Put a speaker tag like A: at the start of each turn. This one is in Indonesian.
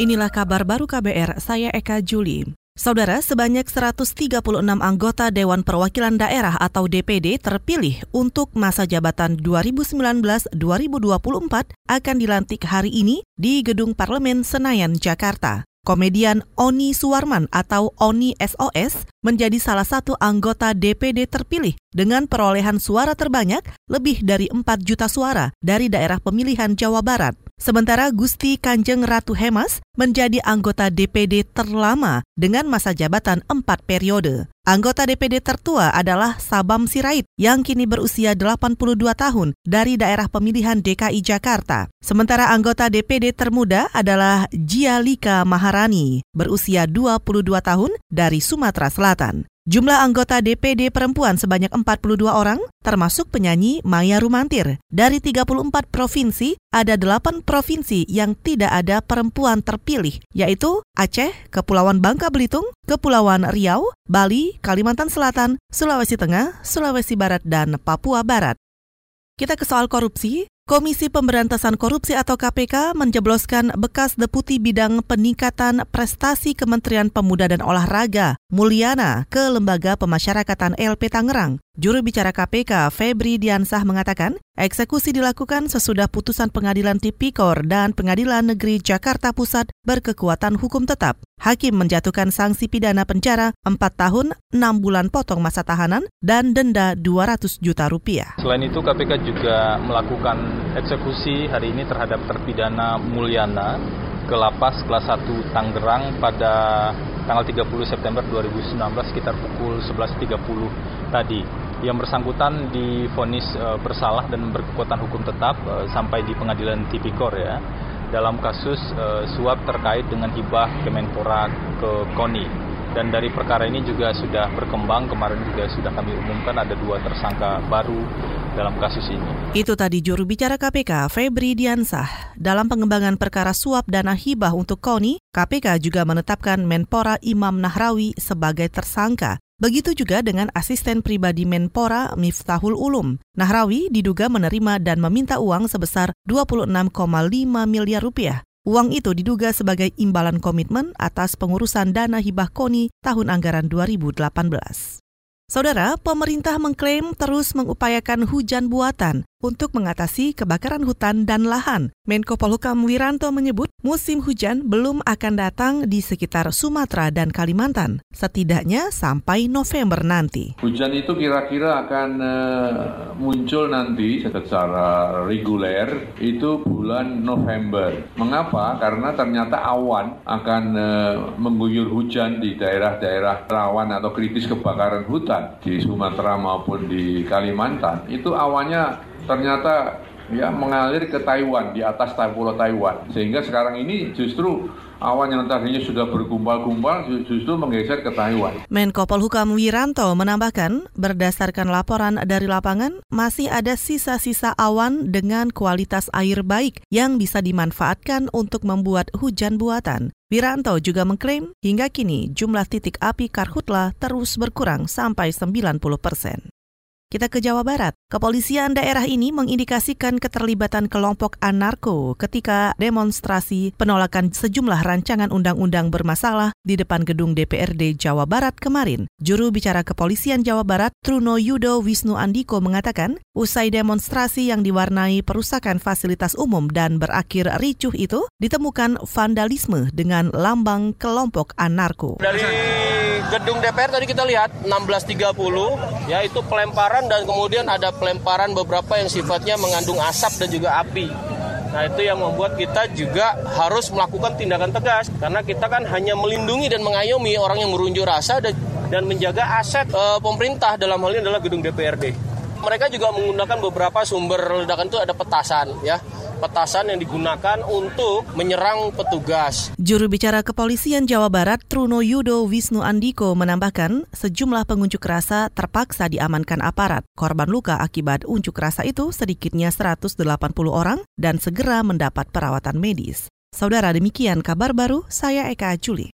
A: Inilah kabar baru KBR, saya Eka Juli. Saudara, sebanyak 136 anggota Dewan Perwakilan Daerah atau DPD terpilih untuk masa jabatan 2019-2024 akan dilantik hari ini di Gedung Parlemen Senayan, Jakarta. Komedian Oni Suwarman atau Oni SOS menjadi salah satu anggota DPD terpilih dengan perolehan suara terbanyak lebih dari 4 juta suara dari daerah pemilihan Jawa Barat. Sementara Gusti Kanjeng Ratu Hemas menjadi anggota DPD terlama dengan masa jabatan 4 periode. Anggota DPD tertua adalah Sabam Sirait yang kini berusia 82 tahun dari daerah pemilihan DKI Jakarta. Sementara anggota DPD termuda adalah Jialika Maharani berusia 22 tahun dari Sumatera Selatan. Jumlah anggota DPD perempuan sebanyak 42 orang, termasuk penyanyi Maya Rumantir. Dari 34 provinsi, ada 8 provinsi yang tidak ada perempuan terpilih, yaitu Aceh, Kepulauan Bangka Belitung, Kepulauan Riau, Bali, Kalimantan Selatan, Sulawesi Tengah, Sulawesi Barat, dan Papua Barat. Kita ke soal korupsi. Komisi Pemberantasan Korupsi atau KPK menjebloskan bekas Deputi Bidang Peningkatan Prestasi Kementerian Pemuda dan Olahraga, Mulyana, ke Lembaga Pemasyarakatan LP Tangerang. Juru bicara KPK, Febri Diansah mengatakan, eksekusi dilakukan sesudah putusan pengadilan Tipikor dan pengadilan negeri Jakarta Pusat berkekuatan hukum tetap. Hakim menjatuhkan sanksi pidana penjara 4 tahun, 6 bulan potong masa tahanan, dan denda 200 juta rupiah.
B: Selain itu, KPK juga melakukan eksekusi hari ini terhadap terpidana Mulyana ke lapas kelas 1 Tangerang pada tanggal 30 September 2019 sekitar pukul 11.30 tadi. Yang bersangkutan difonis e, bersalah dan berkekuatan hukum tetap e, sampai di pengadilan tipikor ya dalam kasus e, suap terkait dengan hibah Kemenpora ke KONI dan dari perkara ini juga sudah berkembang kemarin juga sudah kami umumkan ada dua tersangka baru dalam kasus ini.
A: Itu tadi juru bicara KPK Febri Diansah. Dalam pengembangan perkara suap dana hibah untuk KONI, KPK juga menetapkan Menpora Imam Nahrawi sebagai tersangka. Begitu juga dengan asisten pribadi Menpora Miftahul Ulum. Nahrawi diduga menerima dan meminta uang sebesar 26,5 miliar rupiah. Uang itu diduga sebagai imbalan komitmen atas pengurusan dana hibah KONI tahun anggaran 2018. Saudara, pemerintah mengklaim terus mengupayakan hujan buatan untuk mengatasi kebakaran hutan dan lahan. Menko Polhukam Wiranto menyebut musim hujan belum akan datang di sekitar Sumatera dan Kalimantan, setidaknya sampai November nanti.
C: Hujan itu kira-kira akan uh, muncul nanti secara reguler itu bulan November. Mengapa? Karena ternyata awan akan uh, mengguyur hujan di daerah-daerah rawan atau kritis kebakaran hutan di Sumatera maupun di Kalimantan itu awannya ternyata ya mengalir ke Taiwan di atas pulau Taiwan sehingga sekarang ini justru awan yang tadinya sudah bergumpal-gumpal justru menggeser ke Taiwan.
A: Menko Polhukam Wiranto menambahkan, berdasarkan laporan dari lapangan, masih ada sisa-sisa awan dengan kualitas air baik yang bisa dimanfaatkan untuk membuat hujan buatan. Wiranto juga mengklaim hingga kini jumlah titik api karhutla terus berkurang sampai 90 persen. Kita ke Jawa Barat. Kepolisian daerah ini mengindikasikan keterlibatan kelompok anarko ketika demonstrasi penolakan sejumlah rancangan undang-undang bermasalah di depan gedung DPRD Jawa Barat kemarin. Juru bicara Kepolisian Jawa Barat, Truno Yudo Wisnu Andiko mengatakan, usai demonstrasi yang diwarnai perusakan fasilitas umum dan berakhir ricuh itu, ditemukan vandalisme dengan lambang kelompok anarko.
D: Dari gedung DPR tadi kita lihat 16.30 ya itu pelemparan dan kemudian ada pelemparan beberapa yang sifatnya mengandung asap dan juga api. Nah itu yang membuat kita juga harus melakukan tindakan tegas karena kita kan hanya melindungi dan mengayomi orang yang merunjuk rasa dan, dan menjaga aset e, pemerintah dalam hal ini adalah gedung DPRD. Mereka juga menggunakan beberapa sumber ledakan itu ada petasan ya petasan yang digunakan untuk menyerang petugas.
A: Juru bicara Kepolisian Jawa Barat Truno Yudo Wisnu Andiko menambahkan sejumlah pengunjuk rasa terpaksa diamankan aparat. Korban luka akibat unjuk rasa itu sedikitnya 180 orang dan segera mendapat perawatan medis. Saudara demikian kabar baru, saya Eka Juli.